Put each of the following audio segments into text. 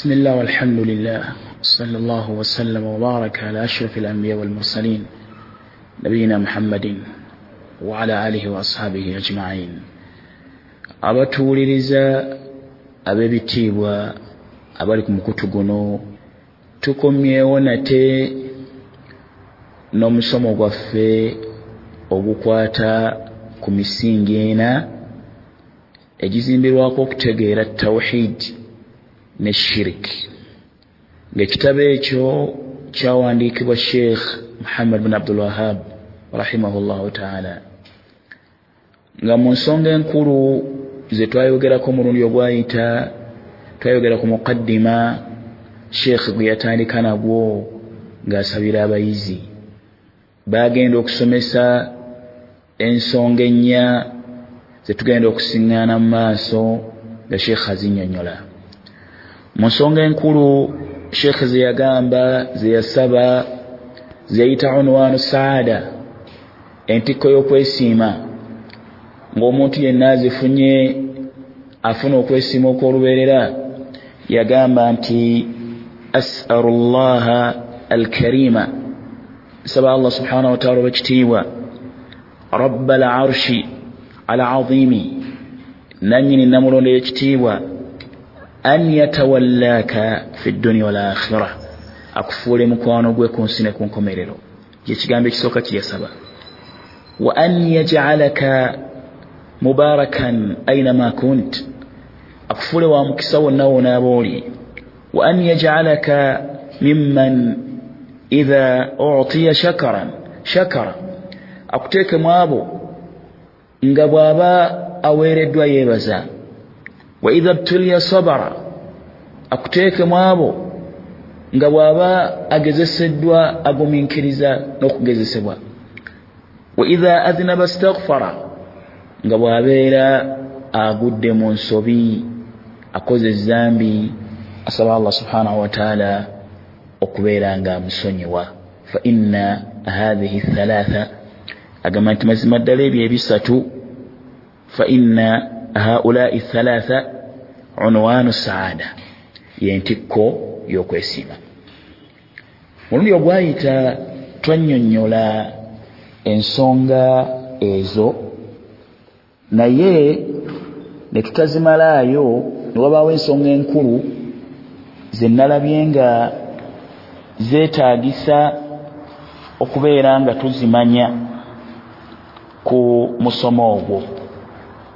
بسم الله والحمد لله صلى الله وسلم وبارك على أشرف الأنبياء والمرسلين نبينا محمد وعلى آله وأصحابه أجمعين abatuwuliriza ab'ebitiibwa abali ku mukutu guno tukomyewo nate n'omusomo gwaffe ogukwata ku misingi ena egizimbirwako okutegeera tawhidi ne shiriki ng'ekitabo ekyo kyawandiikibwa sheekh muhammad bin abdulwahab rahimahullahu taala. Nga mu nsonga enkulu ze twayogerako omulundi ogwayita twayogera ku muqaddima sheekh gwe yatandika nagwo ng'asabira abayizi. Baagenda okusomesa ensonga ennya ze tugenda okusiŋŋaana mu maaso nga sheekh azinyonyola mu nsonga enkulu sheekh ze yagamba ze yasaba ze yayita unwaanu saada entikko y'okwesiima. Ng'omuntu yenna azifunye afuna okwesiima okw'olubeerera yagamba nti asalu llaha alkarima nsaba allah subhanahu wataala olw'ekitiibwa rabba alarshi alazimi nannyini namulondo y'ekitiibwa an yatawallaaka fi dduniya walakhira akufuule mukwano gwe ku nsi ne ku nkomerero. Kyekigambo ekisooka kyeyasaba. Wa an yajalaka mubarakan ainama kunt. Akufuule wa mukisa wonna woonaaba oli wa an yajalaka mimman idha utiya shakaran shakara. Akuteekemu abo nga bw'aba aweereddwa yeebaza wa idha btuliya sabara akuteekemu abo nga bw'aba agezeseddwa agumiikiriza n'okugezesebwa wa idha adhinaba staghfara nga bw'abeera agudde mu nsobi akoze ezambi asaba allah subhanahu wataala okubeera nga amusonyiwa. Fa inna hathihi thalatha agamba nti mazima ddala ebyo ebisatu. Fa inna haulai thalatha unwaanu saada yentikko y'okwesiima. Mulundi ogwayita twannyonnyola ensonga ezo naye ne tutazimalaayo ne wabaawo ensonga enkulu ze nalabye nga zeetaagisa okubeera nga tuzimanya ku musomo ogwo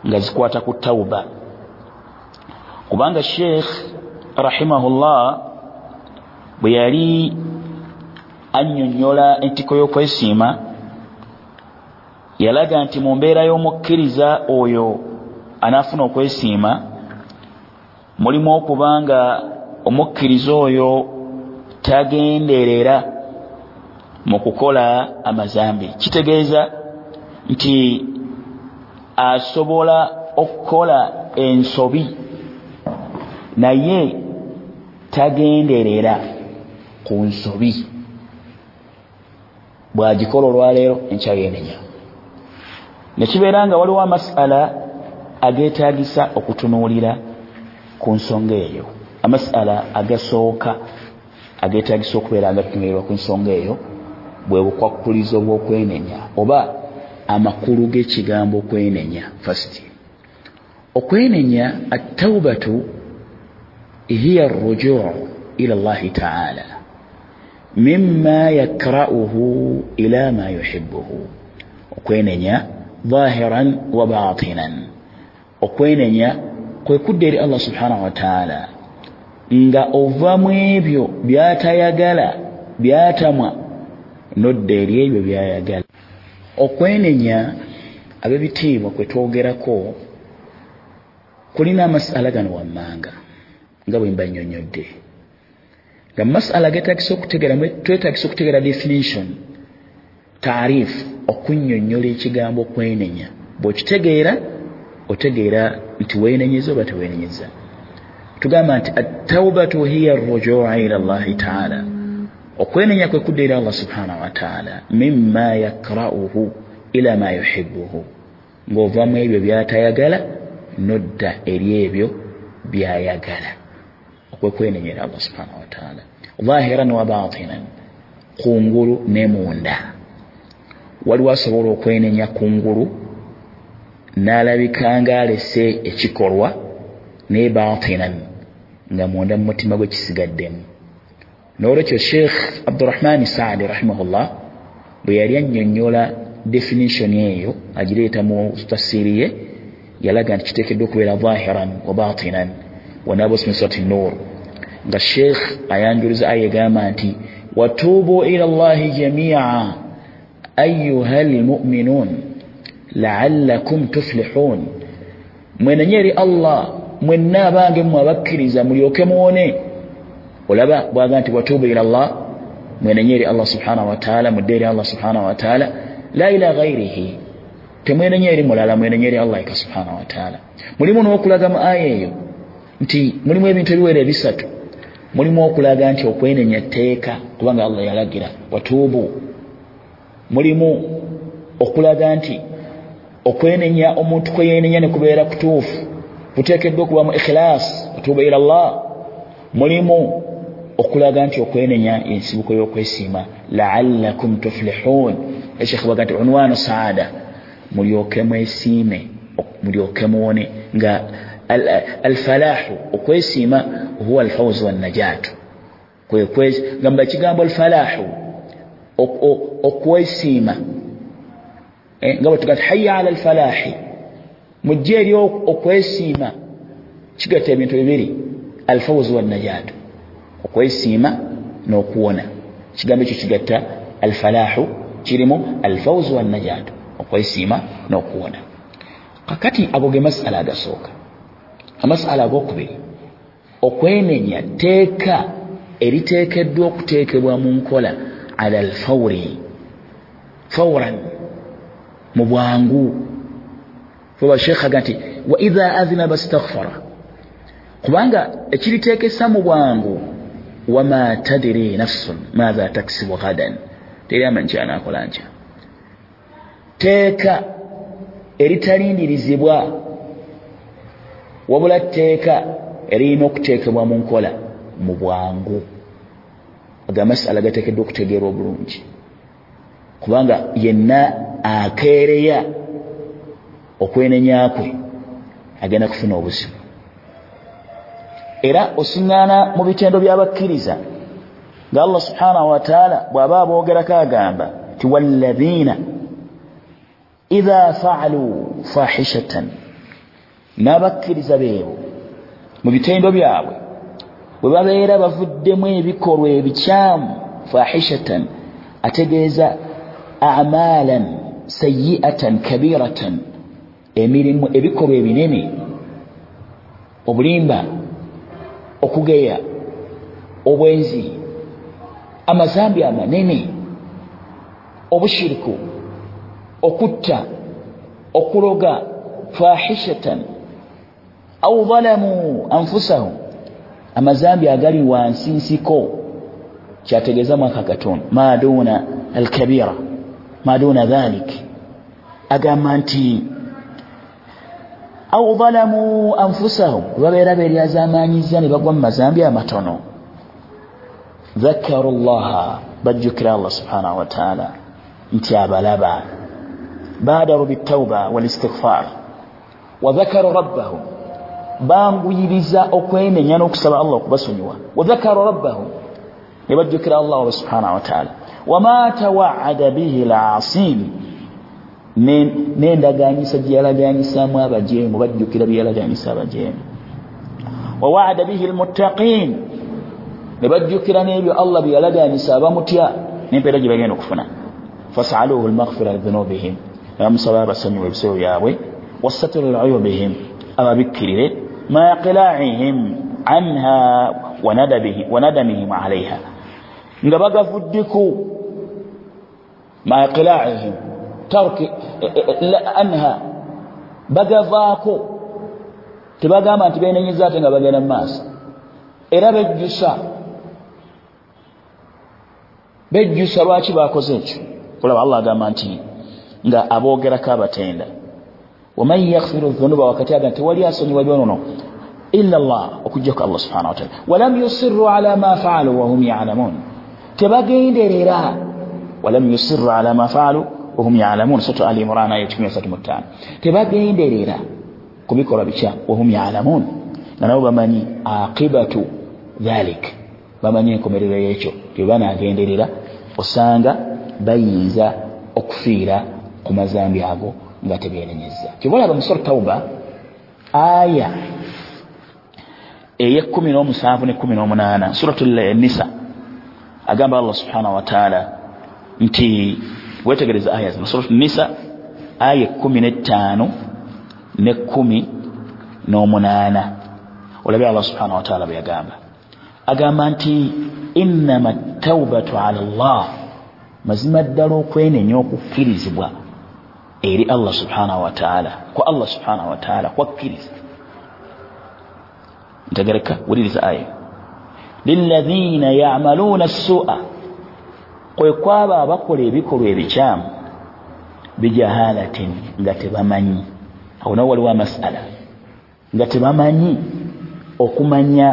nga zikwata ku tawuba kubanga sheekh rahimahullah bwe yali annyonnyola entiko y'okwesiima yalaga nti mu mbeera y'omukkiriza oyo anaafuna okwesiima mulimu okuba nga omukkiriza oyo tagenderera mu kukola amazambi kitegeeza nti asobola okukola ensobi. Naye tagenderera ku nsobi. Bwagikola olwaleero enkyayenenya nekibeera nga waliwo amasala ageetagisa okutunuulira ku nsonga eyo. Amasala agasooka ageetagisa okubeera nga tunuulirwa ku nsonga eyo bwe bukwakkulizo bw'okwenenya oba amakulu g'ekigambo okwenenya. Fasti okwenenya attaubatu hiya arrujuu ila llahi taala mima yakrauhu ila ma yuhibuhu okwenenya dhahiran wa batinan. Okwenenya kwe kudda eri allah subhanahu wataala nga ova mu ebyo byatayagala byatamwa nodda eri ebyo byayagala okwenenya ab'ebitiibwa kwe twogerako kulina amasala gano wammanga nga bwe mbanyonyodde nga mumasala getagisa okutegeera twetagisa okutegeera definition taarifu okunnyonnyola ekigambo okwenenya. Bw'okitegeera otegeera nti weenenyeza oba teweenenyeza tugamba nti attaubatu hiya arrujua ila llahi taala okwenenya kwe kudda eri allah subhanahu wataala mima yakrauhu ila ma yuhibuhu ng'ovamu ebyo byatayagala nodda eri ebyo byayagala. Okwekwenenyera allah subhanahu wataala zahiran wa batinan kungulu ne munda. Waliwo asobola okwenenya kungulu n'alabika nga alese ekikolwa naye batinan nga munda mu mutima gwe kisigaddemu n'olwekyo sheekh abdurahmani saadi rahimahullah bwe yali annyonnyola definitioni eyo agireeta mu tafsiri ye yalaga nti kiteekeddwa okubeera zahiran wa batinan wanabosmisat nur. Nga sheekh ayanjuliza aya egamba nti watuubu ila llahi jamia ayuha lmuminun laallakum tuflihun. Mwenenye eri allah mwenna abange mmwe abakkiriza mulyoke muwone olaba bwaga nti watuubu ila llah mwenenye eri allah subhanahu wataala mudde eri allah subhanahu wataala la ila ghairihi temwenenye eri mulala mwenenye eri allah eka subhanahu wataala mulimu n'okulaga mu aya eyo nti mulimu ebintu ebiwera ebisatu. Mulimu okulaga nti okwenenya tteeka kubanga allah yalagira watuubu. Mulimu okulaga nti okwenenya omuntu kweyenenya nekubeera kutuufu kuteekeddwa okuba mu ikhilas watuuba ila llah mulimu okulaga nti okwenenya ensibuko y'okwesiima. Laallakum tuflihun. Eshekh baga nti unwanu saada. Mulyoke mwesiime mulyoke muwone nga alfalahu okwesiima huwa alfawzu wannajatu gamba ekigambo alfalahu okwesiima nga bwetuga ti haya ala alfalahi mujje eri okwesiima. Kigatta ebintu bibiri alfawzu wannajatu okwesiima n'okuwona. Ekigambo ekyo kigatta alfalahu kirimu alfawzu wannajatu okwesiima n'okuwona. Kakati ago ge masala agasooka amasala agokubiri okwenenya teeka eriteekeddwa okuteekebwa mu nkola ala alfawri fawran mu bwangu. Oba sheekh aga nti wa idha azinaba staghfara kubanga ekiriteekesa mu bwangu wama tadiri nafsun matha taksibu ghadan teri amanyi kyanakola ntya. Teeka eritalindirizibwa wabula tteeka eririna okuteekebwa mu nkola mu bwangu. Aga masala gateekeddwa okutegeerwa obulungi. Kubanga yenna akeereya okwenenya kwe agenda kufuna obuzibu era osiŋŋaana mu bitendo by'abakkiriza nga allah subhanahu wataala bw'aba aboogerako agamba ti walladhiina idha faaluu fahishatan n'abakkiriza beebo mu bitendo byabwe bwe babeera bavuddemu ebikolwa ebikyamu fahishatan ategeeza amalan sayiatan kabiratan emirimu ebikolwa ebinene obulimba okugeya obwenzi amazambi amanene obushiriku okutta okuloga fahishatan au dhalamu anfusahum amazambi agali wansi nsiko kyategeeza mwaka katonda maduna alkabira maduna dhalik. Agamba nti au dhalamu anfusahum babeera beryazamanyiza ne bagwa mazambi amatono. Dhakaru llaha bajjukira allah subhanahu wataala nti abalaba badaru bitauba walistighfar wadhakaru rabbahum banguyiriza okwenenya n'okusaba allah okubasonyiwa. Wadhakaru rabbahum ne bajjukira allah subhanahu wataala wama tawaada bihi lasin n'endaganyisa gye yalaganyisaamu abajeemu bajjukira bye yalaganyisa abajeemu. Wawaada bihi lmuttaqin ne bajjukira n'ebyo allah bye yalaganyisa abamutya n'empeera gye bagenda okufuna. Fasaluhu lmaghfira lidhunubihim nebamusaba abasonyiwa ebisebo byabwe. Wasatira luyubihim ababikkirire. Ma qila'ihim anha wanadamihim alaiha nga bagavuddeku ma qila'ihim tarki anha bagavaako tebagamba nti benenyeza ate nga bagenda mu maaso era bejjusa bejjusa lwaki bakoze ekyo olaba allah agamba nti nga aboogerako abatenda waman yaghfiru dhunuba wakati aga tewali asonyiwa byonono illa llah okujjaku allah subhana wataala walam yusiru ala ma faalu wahum yalamun tebagenderera walam yusiru ala ma faalu wahum yalamun soto ali imran aya 135 tebagenderera kubikolwa bikya wahum yalamun nanabo bamanyi aqibatu dhalik bamanyi enkomerero yekyo tebanagenderera osanga bayinza okufiira ku mazambi ago nga tebenenyeza kyobalaba musura tauba aya eyekumi nomusanvu nekumi nomunaana surat nisa agamba allah subhanahu wataala nti wetegereza aya zino. Surat nisa aya ekumi netaano nekumi nomunaana. Olabye allah subhanahu wataala bwe yagamba. Agamba nti innama taubatu ala llah mazima ddala okwenenya okukkirizibwa eri allah subhanahu wataala kwa allah subhanahu wataala kwakkiriza. Ntegereka wuliriza aya lilahina yamaluuna sua kwe kwaba abakola ebikolwa ebikyamu bijahalatin nga tebamanyi. Awo nawo waliwo amasala nga tebamanyi okumanya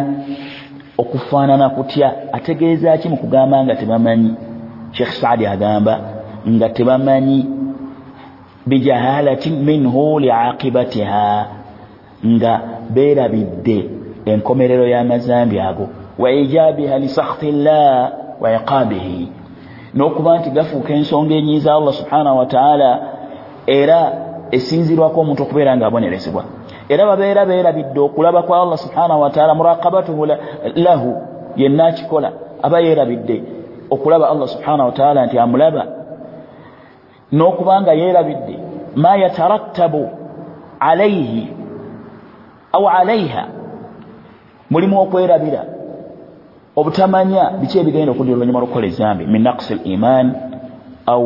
okufaanana kutya ategeeza ki mu kugamba nga tebamanyi? Sheekh saadi agamba nga tebamanyi bijahalatin minhu liaqibatiha nga beerabidde enkomerero y'amazambi ago. Wa ijabiha lisakhti llah wa iqabihi n'okuba nti gafuuka ensonga enyiza allah subhanahu wataala era esinzirwako omuntu okubeera nga abonerezebwa era babeera beerabidde okulaba kwa allah subhanahu wataala muraqabatuhu lahu yenna akikola aba yeerabidde okulaba allah subhanahu wataala nti amulaba. N'okuba nga yeerabidde ma yatarattabu alaihi au alaiha mulimu okwerabira obutamanya biki ebigenda okudira oluvanyuma lwokukola ezambi min naqsi liman au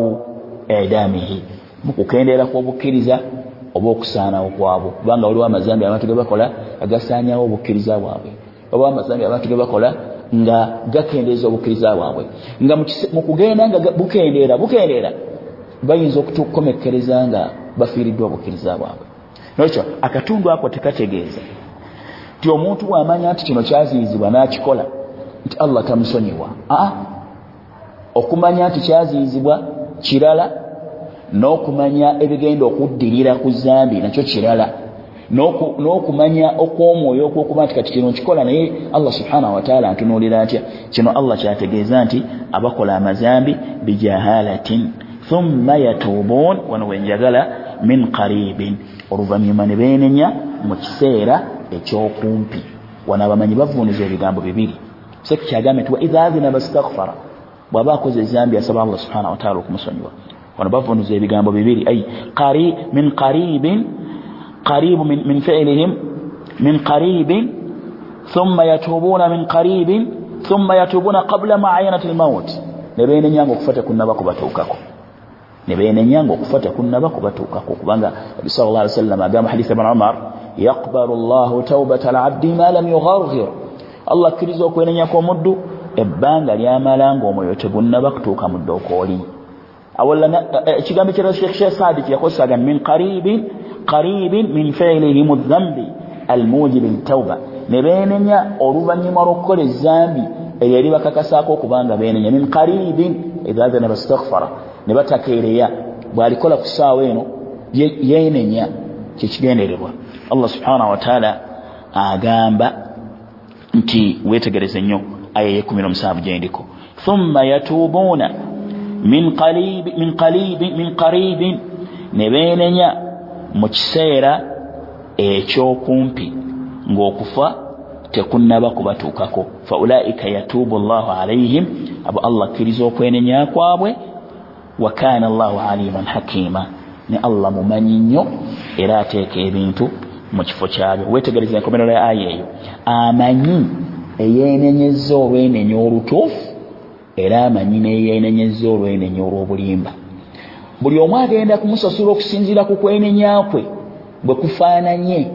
idamihi mukukendeera kwobukkiriza oba okusaanawo kwabwe. Kubanga waliwo amazambi abantu gebakola agasanyawo obukkiriza bwabwe. Oba amazambi abantu gebakola nga gakendeeza obukkiriza bwabwe. Nga mukugenda nga bukendeera bukendeera bayinza okutukomekkereza nga bafiiriddwa obukkiriza bwabwe. Nokyo akatundu ako tekategeeza. Nti omuntu bwamanya nti kino kyaziyizibwa n'akikola nti allah tamusonyiwa. Aa okumanya nti kyaziyizibwa kirala n'okumanya ebigenda okuddirira ku zambi nakyo kirala n'okumanya okwomwoyo okwokuba nti kati kino nkikola naye allah subhanahu wataala ntunuulira atya? Kino allah kyategeeza nti abakola amazambi bijahalatin thumma yatuubuun wano wenjagala min qaribin oluvanyuma ne beenenya mu kiseera ekyokumpi. Wano abamanyi bavuuniza ebigambo bibiri seki kyagambe nti waidha azina bastaghfara bw'aba akoze ezambi asaba allah subhanahu wataala okumusonyiwa. Wano bavuuniza ebigambo bibiri. Ai min qaribin qaribu min fiilihim min qaribin thumma yatuubuuna min qaribin thumma yatuubuuna qabla maayanati lmaut ne beenenya nga okufa tekunnaba kubatuukako ne beenenya nga okufa tekunnaba kubatuukako kubanga nabi sal llah ali sallam agamba hadisi ibn umar yaqbalu llahu taubata alabdi ma lam yugharghir allah akkiriza okwenenya kw'omuddu ebbanga lyamala ngaomwoyo tegunnaba kutuuka mu ddooka oli ekigambo kira shekh saadi kyeyakozesaga min qaribin qaribin min fiilihim dhambi almujibi litauba ne beenenya oluvanyuma lw'okukola ezambi eryo eri bakakasaako okubanga beenenya. Min qaribin idhaadhana bastaghfara ne batakeereya bw'alikola ku ssaawa eno yeenenya kyekigendererwa allah subhanahu wataala agamba nti wetegereze nnyo aya yekumi nomusanvu gyendiko thumma yatuubuuna min qaribin ne beenenya mu kiseera ekyokumpi ng'okufa tekunnaba kubatuukako. Fa ulaika yatuubu llahu alaihim abo allah akkiriza okwenenya kwabwe wa kaana llahu aliman hakima ne allah mumanyi nnyo era ateeka ebintu mu kifo kyabyo. Wetegereza enkomerero ya aya eyo. Amanyi eyeenenyeza olwenenya olutuufu era amanyi neyeenenyeza olwenenya olw'obulimba. Buli omu agenda kumusasula okusinziira ku kwenenya kwe bwe kufaananye.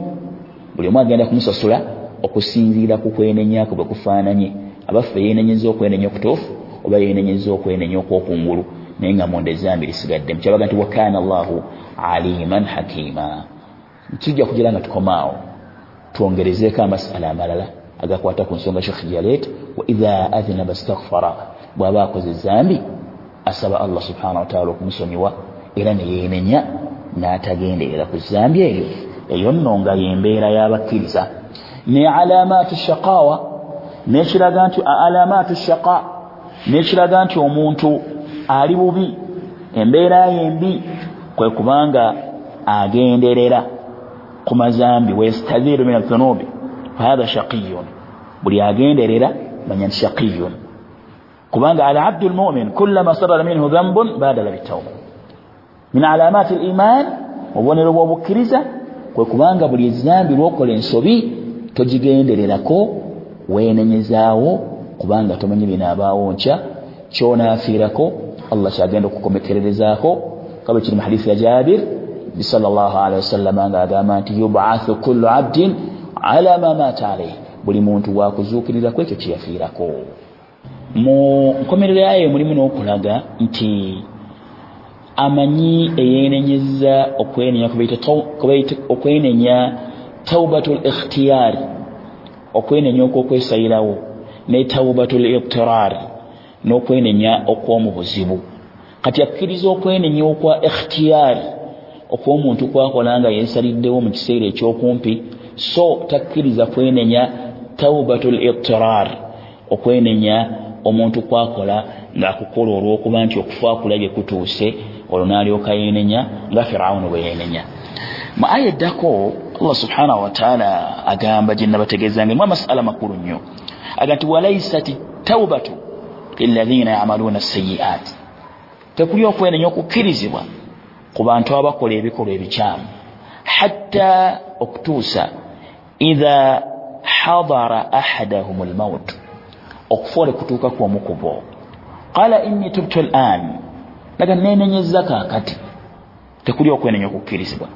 Buli omu agenda kumusasula okusinziira ku kwenenya kwe bwe kufaananye. Abaffe yeenenyeza okwenenya okutuufu oba yeenenyeza okwenenya okwokungulu naye nga munda ezambi lisigadde mukyabaga nti wakaana llahu aliman hakima tujja kugira nga tukomaawo. Twongerezeeko amasala amalala agakwata ku nsonga shekh yaleeta wa idha adhinaba staghfara bw'aba akoze ezambi asaba allah subhanahu wataala okumusonyiwa era neyeenenya n'atagenderera ku zambi eryo eyo nno nga yembeera y'abakkiriza. Ne alamaatu shaqawa nekiraga nti alamaatu shaqa nekiraga nti omuntu ali bubi embeera yembi kwe kubanga agenderera ku mazambi westadhiru min adhunubi fahatha shaqiyun. Buli agenderera manya nti shaqiyun. Kubanga al abdu lmumin kullama sarara minhu dhambun badala bitawba. Min alamaati liman obubonero bwobukkiriza kwe kubanga buli ezambi lwokola ensobi togigendererako weenenyezaawo kubanga tomanyi binaabaawo nkya kyonaafiirako allah kyagenda okukomekererezaako kabwe kiri mu hadithi ya jabir bisal llah alihi wasallama ngaagamba nti yubathu kullu abdin ala ma maata alaihi buli muntu wakuzuukirirako ekyo kyeyafiirako mu nkomerero yayo mulimu n'okulaga nti amanyi eyeenenyeza okwenenya taubatu likhtiyaari okwenenya okwokwesayirawo ne taubatu liqtirar n'okwenenya okw'omu buzibu. Kati akkiriza okwenenya okwa ikhtiyaari okw'omuntu kwakola nga yeesaliddewo mu kiseera ekyokumpi. So takkiriza kwenenya taubatu liqtirar okwenenya omuntu kwakola ngaakukola olw'okuba nti okufa kulabye kutuuse olwo n'alyoka yeenenya nga firawuni bwe yeenenya mu aya eddako allah subhanahu wataala agamba gye nabategeezanga emu amasala makulu nnyo. Aga nti walaisat taubatu lilathina yamaluuna sayiat tekuli okwenenya okukkirizibwa ku bantu abakola ebikolwa ebikyamu. Hatta okutuusa idha hadara ahadahum lmaut okufa ole kutuukaku omu ku bo qala inni tubtu lan laga nenenyeza kaakati tekuli okwenenya okukkirizibwa.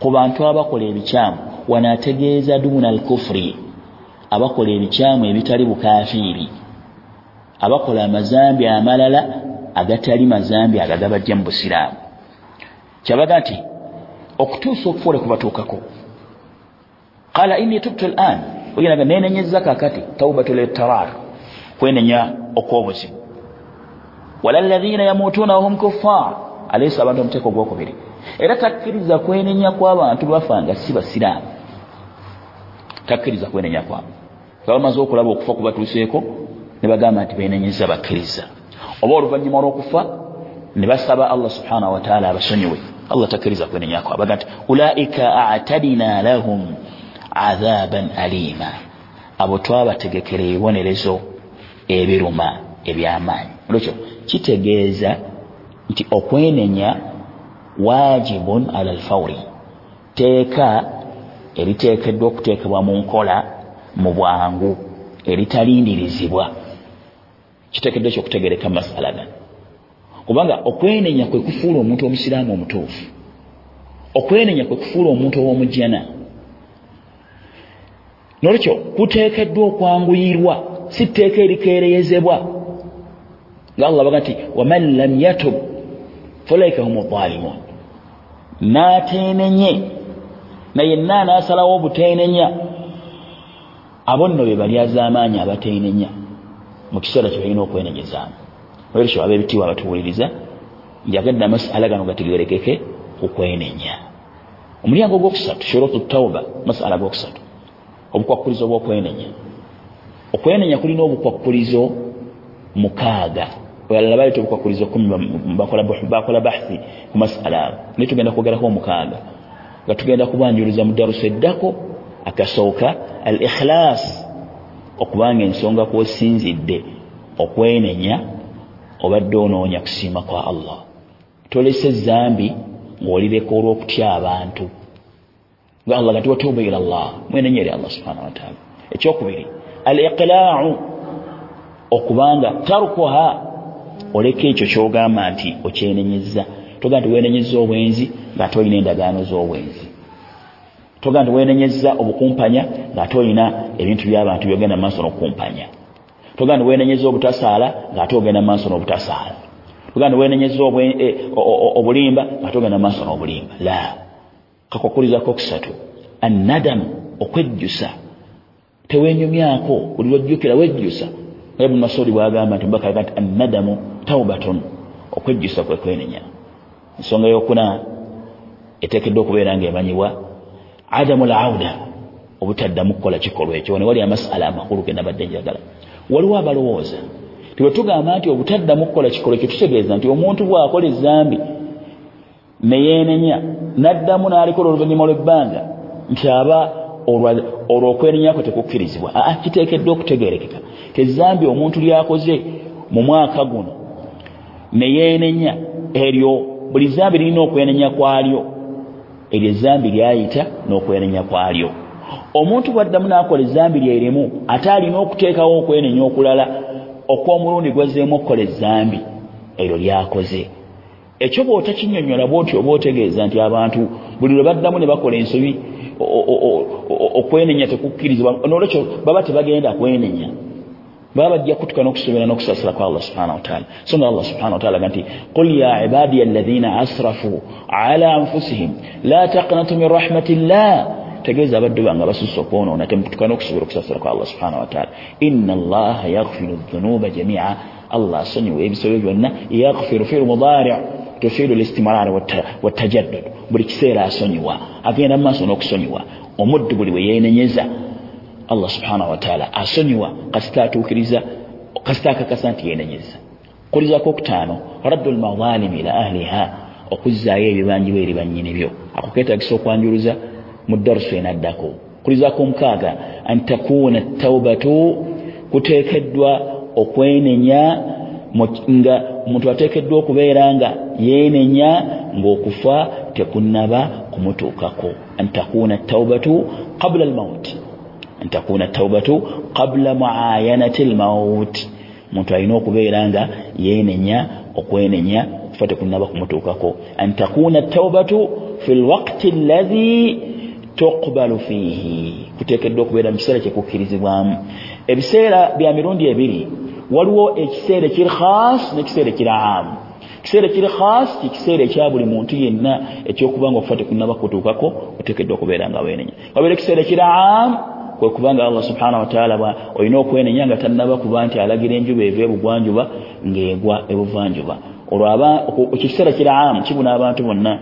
Ku bantu abakola ebikyamu wanaategeeza duuna alkufuri abakola ebikyamu ebitali bukafiiri abakola amazambi amalala agatali mazambi ago agabajja mu busiraamu kyabaga nti okutuusa okufa ole kubatuukako qala inni tubtu lan oginaga nenenyeza kaakati taubatu litarar kwenenya okw'obuzibu wala lathina yamutuuna wahum kuffar aleesa abantu omuteeko ogwokubiri. Era takkiriza kwenenya kw'abantu bafa nga si basiraamu. Takkiriza kwenenya kwabwe bamaze okulaba okufa kubatuuseeko ne bagamba nti benenyeza bakkiriza. Oba oluvannyuma olw'okufa ne basaba allah subhanahu wataala abasonyiwe allah takkiriza kwenenya kwabwe baga nti ulaika atadina lahum adhaban alima. Abo twabategekera ebibonerezo ebiruma ebyamaanyi. Olwekyo kitegeeza nti okwenenya wajibun ala alfauri teeka eriteekeddwa okuteekebwa mu nkola mu bwangu eritalindirizibwa kiteekeddwa ekyokutegereka masala gano kubanga okwenenya kwe kufuula omuntu omusiraamu omutuufu okwenenya kwe kufuula omuntu ow'omujjana. Nolwekyo kuteekeddwa okwanguyirwa si tteeka erikeereyezebwa. Nga allah baga nti waman lam yatub falaika hum zalimun n'ateenenye nayenna anaasalawo obuteenenya. Abo nno be bali az'amaanyi abateenenya. Mu kiseera kye balina okwenenyezaamu olwekyo ab'ebitiibwa abatuwuliriza njagadde amasala gano gategerekeke ku kwenenya omulyango ogwokusatu shurutu tauba masala gokusatu obukwakkulizo bw'okwenenya. Okwenenya kulina obukwakkulizo mukaaga. Balala baleeta obukwakkulizo kumi bakola bahthi ku masala abo naye tugenda kwogerako omukaaga nga tugenda kubanjuliza mu darusu eddako akasooka al ikhilas okubanga ensonga kwosinzidde okwenenya obadde onoonya kusiima kwa allah. Tolese ezambi ng'olireka olw'okutya abantu. Nga allah gati watuuba ila llah mwenenya eri allah subhanahu wataala ekyokubiri al iqlaau okubanga tarukuha oleka ekyo kyogamba nti okyenenyeza toga nti wenenyeza obwenzi ngaate olina endagaano z'obwenzi. Toga nti wenenyeza obukumpanya ngaate olina ebintu by'abantu byogenda maaso n'okukumpanya toga nti wenenyeza obutasaala ngaate ogenda maaso n'obutasaala. Toga nti wenenyeza obulimba ngaate ogenda maaso n'obulimba. La. Kakwakulizako kusatu annadamu okwejjusa. Tewenyumyako buli lwojjukira wejjusa. Ibnu masudi bwagamba nti bakaga nti annadamu taubatun okwejjusa kwekwenenya ensonga yokuna etekeddwa okubeera nga emanyibwa adamu lauda obutaddamu kukola kikolwa ekyo. Newali amasala amakulu genabadde njagala waliwo abalowooza tiwetugamba nti obutaddamu kukola kikolwa ekyo tutegeeza nti omuntu bwakola ezambi neyeenenya naddamu n'alikola oluvannyuma lw'ebbanga nti aba olwo okwenenyako tekukkirizibwa. Aa kiteekeddwa okutegerekeka tezambi omuntu lyakoze mu mwaka guno neyeenenya eryo buli zambi lirina okwenenya kwalyo. Eryo ezambi lyayita n'okwenenya kwalyo omuntu bwaddamu n'akola ezambi lyerimu ate alina okuteekawo okwenenya okulala okw'omulundi gwazeemu okukola ezambi eryo lyakoze. Ekyo bw'otakinyonyola bwoti oba otegeeza nti abantu buli lwe baddamu ne bakola ensobi okwenenya tekukkirizibwa nolwekyo baba tebagenda kwenenya. Baba bajja kutuka n'okusobola n'okusasira kwa allah subhana wataala so nga allah subhana wataala ga nti qul ya ibadiya alladhina asrafu ala anfusihim la taqnatu min rahmati llah tegeeza abaddu bange basusa okwonoona temukutuka n'okusobola okusasira kwa allah subhana wataala inna allaha yaghfiru dhunuba jamia. Allah asonyiwa ebisobyo byonna. Yaghfiru fi lmudari tufiidu listimrar watajaddud buli kiseera asonyiwa agenda mu maaso n'okusonyiwa. Omuddu buli bwe yeenenyeza allah subhanahu wataala asonyiwa. Kasita atuukiriza kasita akakasa nti yeenenyeza. Kulizako okutaano raddu lmadalimi ila ahliha okuzzaayo ebibanjibwa eri bannyini byo. Ako keetagisa okwanjuluza mu darusu enaddako kulizako omukaaga an takuuna taubatu kuteekeddwa okwenenya nga omuntu ateekeddwa okubeera nga yeenenya ng'okufa tekunnaba kumutuukako an takuuna taubatu qabula almauti an takuuna taubatu qabula muayanati almaut omuntu alina okubeera nga yeenenya okwenenya okufa tekunnaba kumutuukako an takuuna taubatu fi lwakti allahi tuqbalu fiihi kuteekeddwa okubeera mu kiseera kyekukkirizibwamu ebiseera bya mirundi ebiri waliwo ekiseera ekiri khas nekiseera ekiri amu ekiseera ekiri khas kikiseera ekya buli muntu yenna ekyokuba nga okufa tekunaba kutuukako oteekeddwa okubeera nga wenenya wabeera ekiseera ekiri amu kwekubanga allah subhanahu wataala olina okwenenya nga tannaba kuba nti alagira enjuba eva ebugwanjuba ngaegwa ebuvanjuba olwo kikiseera kiri amu kibuna abantu bonna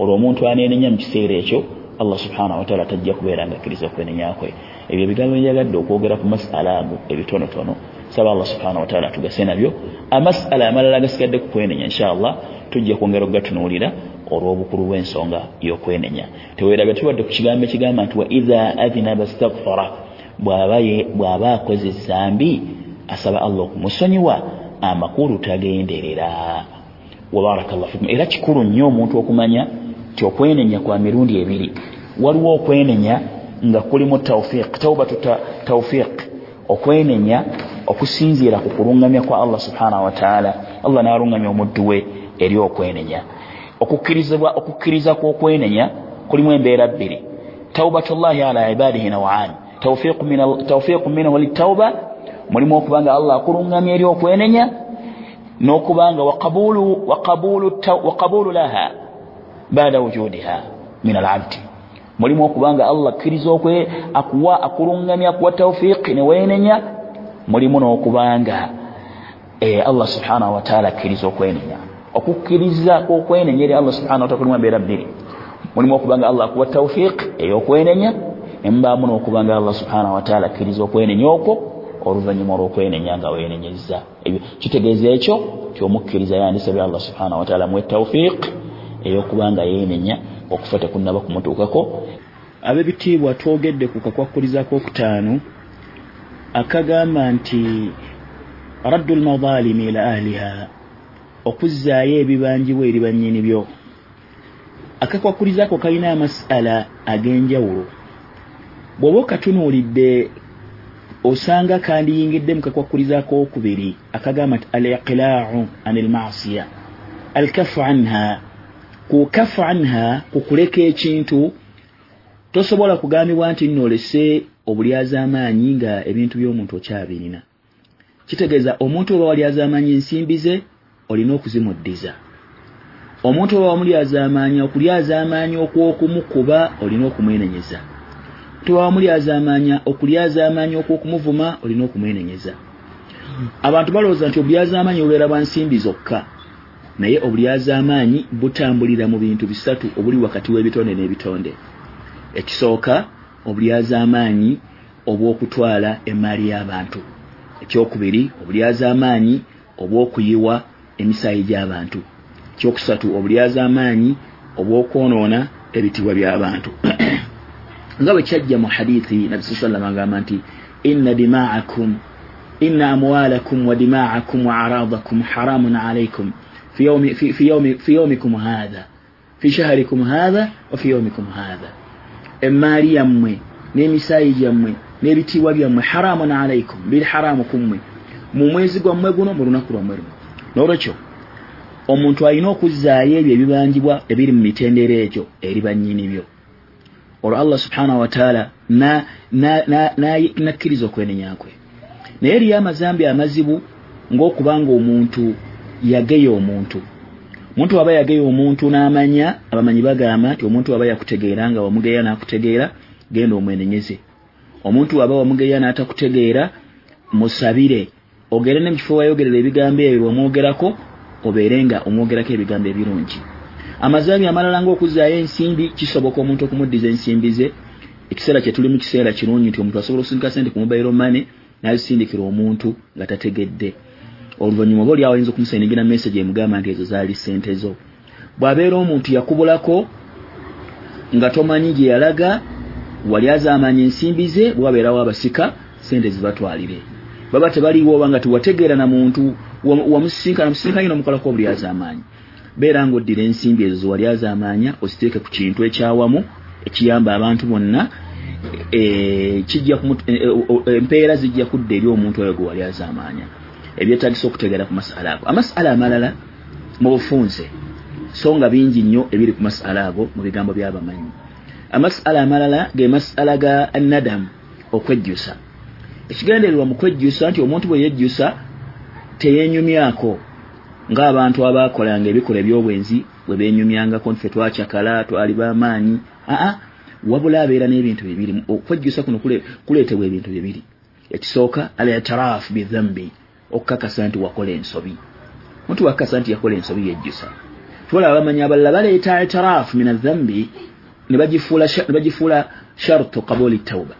olwo omuntu anenenya mu kiseera ekyo allah subhanahu wataala tajja kubeera nga akkiriza okwenenyakwe ebyo ebigambo byenjagadde okwogera ku masala ago ebitonotono saba allah subhanahu wataala atugase nabyo. Amasala amalala agasigadde ku kwenenya inshallah tujja kwongera okugatunuulira olw'obukulu bw'ensonga y'okwenenya. Teweeraga tubadde ku kigambo ekigamba nti wa idha adhinaba stagfara bw'aba akoze ezambi asaba allah okumusonyiwa amakulu tagenderera. Wabarakallah fikum. Era kikulu nnyo omuntu okumanya ti okwenenya kwa mirundi ebiri. Waliwo okwenenya nga kulimu tawfiq taubatu tawfiq. Okwenenya okusinziira ku kulungamya kwa allah subhanahu wataala allah nalungamya omuddu we eri okwenenya. Okukkirizibwa okukkiriza kwokwenenya kulimu embeera bbiri. Taubatu llahi ala ibadihi nawaani tawfiqu minhu litauba mulimu okubanga allah akulungamya eri okwenenya n'okubanga waqabulu laha bada wujudiha min alabdi mulimu okubanga allah akkiriza okwe akuwa akulungamya akuwa tawfiqi newenenya mulimu n'okubanga eh, allah subhanahu wataala akkiriza okwenenya okukkiriza kwokwenenya eri allah subhanahu wataala kulimu embeera bbiri mulimu okubanga allah akuwa tawfiq ey'okwenenya nemubaamu n'okubanga allah subhanahu wataala akkiriza okwenenya okwo oluvannyuma olw'okwenenya nga wenenyeza kitegeeza ekyo tyomukkiriza yandisabye allah subhanahu wataala muwe tawfiq ey'okubanga yeenenya okufa tekunnaba kumutuukako. Ab'ebitiibwa twogedde ku kakwakkulizako okutaano akagamba nti raddu lmadalimi ila ahliha okuzzaayo ebibanjibwa eri bannyini byo. Akakwakkulizako kalina amasala ag'enjawulo. Bw'oba okatunuulidde osanga kandiyingidde mu kakwakkulizako okubiri akagamba nti al iqilaau an almasiya alkafu anha ku kafu anha kukuleka ekintu tosobola kugambibwa nti nnolese obulyazamaanyi nga ebintu by'omuntu okyabirina. Kitegeeza omuntu oba walyazamaanyi ensimbi ze olina okuzimuddiza. Omuntu oba wamulyazamaanya okulyazamaanya okwokumukuba olina okumwenenyeza. Tewaba mulyazaamaanya okulyazaamaanya okwokumuvuma olina okumwenenyeza. Abantu balowooza nti obulyazaamaanyi bubeera bwa nsimbi zokka naye obulyazaamaanyi butambulira mu bintu bisatu obuli wakati w'ebitonde n'ebitonde. Ekisooka obulyazaamaanyi obw'okutwala emaali y'abantu. Ekyokubiri obulyazaamaanyi obw'okuyiwa emisaayi gy'abantu. Ekyokusatu obulyazaamaanyi obw'okwonoona ebitibwa by'abantu. Nga bwe kyajja mu hadithi nabi sa sallama agamba nti inna dimaakum inna amwalakum wa dimaakum wa aradakum haramun alaikum fi yaumikum hatha fi shaharikum hatha wa fi yaumikum hatha emaali yammwe n'emisaayi gyammwe n'ebitiibwa byammwe haramun alaikum biri haramu kummwe mu mwezi gwammwe guno mu lunaku lwammwe luno n'olwekyo omuntu alina okuzzaayo ebyo ebibanjibwa ebiri mu mitendera egyo eri bannyini byo olwo allah subhanahu wataala nakkiriza okwenenya kwe naye eriyo amazambi amazibu ng'okubanga omuntu yageya omuntu. Omuntu aba yageya omuntu n'amanya abamanyi bagamba nti omuntu aba yakutegeera nga wamugeya n'akutegeera genda omwenenyeze. Omuntu aba wamugeya n'atakutegeera musabire. Ogere ne mukifo wayogerera ebigambo ebyo wamwogerako obeere nga omwogerako ebigambo ebirungi. Amazambi amalala ngaokuzaayo ensimbi kisoboka omuntu okumuddiza ensimbi ze. Ekiseera kyetuli mu kiseera kirungi nti omuntu asobola okusindika sente ku mobile mane nazisindikira omuntu nga tategedde oluvanyuma oba oli awoyinza okumusendigira message emugamba nti ezo zaali sente zo. Bw'abeera omuntu yakubulako nga tomanyi gye yalaga wali azaamanya ensimbi ze bwabeerawo abasika sente zibatwalire baba tebaliwo oba nga tiwategeera na muntu wamusisinkana musisinkanye nomukolako obuli azaamaanyi beera nga oddira ensimbi ezo zewali azaamaanya oziteeke ku kintu ekyawamu ekiyamba abantu bonna e, e, e, empeera zijja kudda eri omuntu oyo gwe wali azaamaanya ebyetagisa okutegeera ku masala ago. Amasala amalala mu bufunze so nga bingi nnyo ebiri ku masala ago mu bigambo byabamanyi amasala amalala ge masala ga nadamu okwejjusa. Ekigendererwa mu kwejjusa nti omuntu bwe yejjusa teyenyumyako ng'abantu abaakolanga ebikola ebyobwenzi bwe benyumyangako nti fe twakyakala twali bamaanyi. Aa wabula abeera n'ebintu bibiri. Okwejjusa kuno kuleetebwa ebintu bibiri. Ekisooka al itiraafu bidhambi okukakasa nti wakola ensobi. Omuntu wakakasa nti yakola ensobi yejjusa. Tubalaba bamanyi abalala baleeta itiraafu min adhambi ne bagifuula shartu kaboli tauba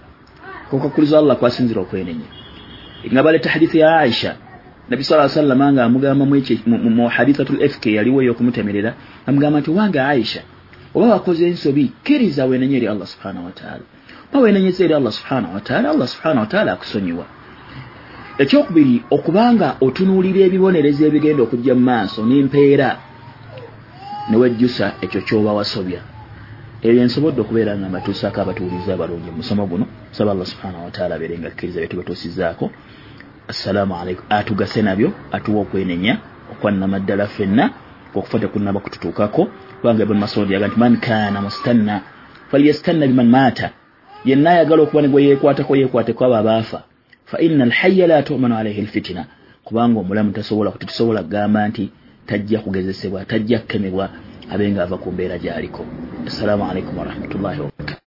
kokakkuliza allah kwasinzira okwenenya. Nga baleeta hadithi ya aisha nabi sa sallama nga amugamba mu hadithatu lfk yaliwo eyokumutemerera amugamba nti owange aisha oba wakoze ensobi kkiriza wenenye eri allah subhanahu wataala oba wenenyeza eri allah subhanahu wataala allah subhanahu wataala akusonyiwa ekyokubiri okubanga otunuulira ebibonerezo ebigenda okujja mu maaso n'empeera newejjusa ekyo kyoba wasobya. Ebyo ensobodde okubeera nga mbatuusaako abatuuliza abalungi mu musomo guno. Saba allah subhanahu wataala abeere nga akkiriza byetubatuusizaako assalaamu aleikum atugase nabyo atuwa okwenenya okwannama ddala ffenna okufa tekunnaba kututuukako kubanga ibuni masudi yaga nti man kana mustanna falyastanna biman maata. Yenna ayagala okuba ne gwe yeekwatako yeekwateko abo abaafa fa inna alhaya la tumanu alaihi lfitina kubanga omulamu tasobola tetusobola kugamba nti tajja kugezesebwa tajja kukemebwa abe nga ava ku mbeera gy'aliko. Assalamu alaikum warahmatullahi wabarakatu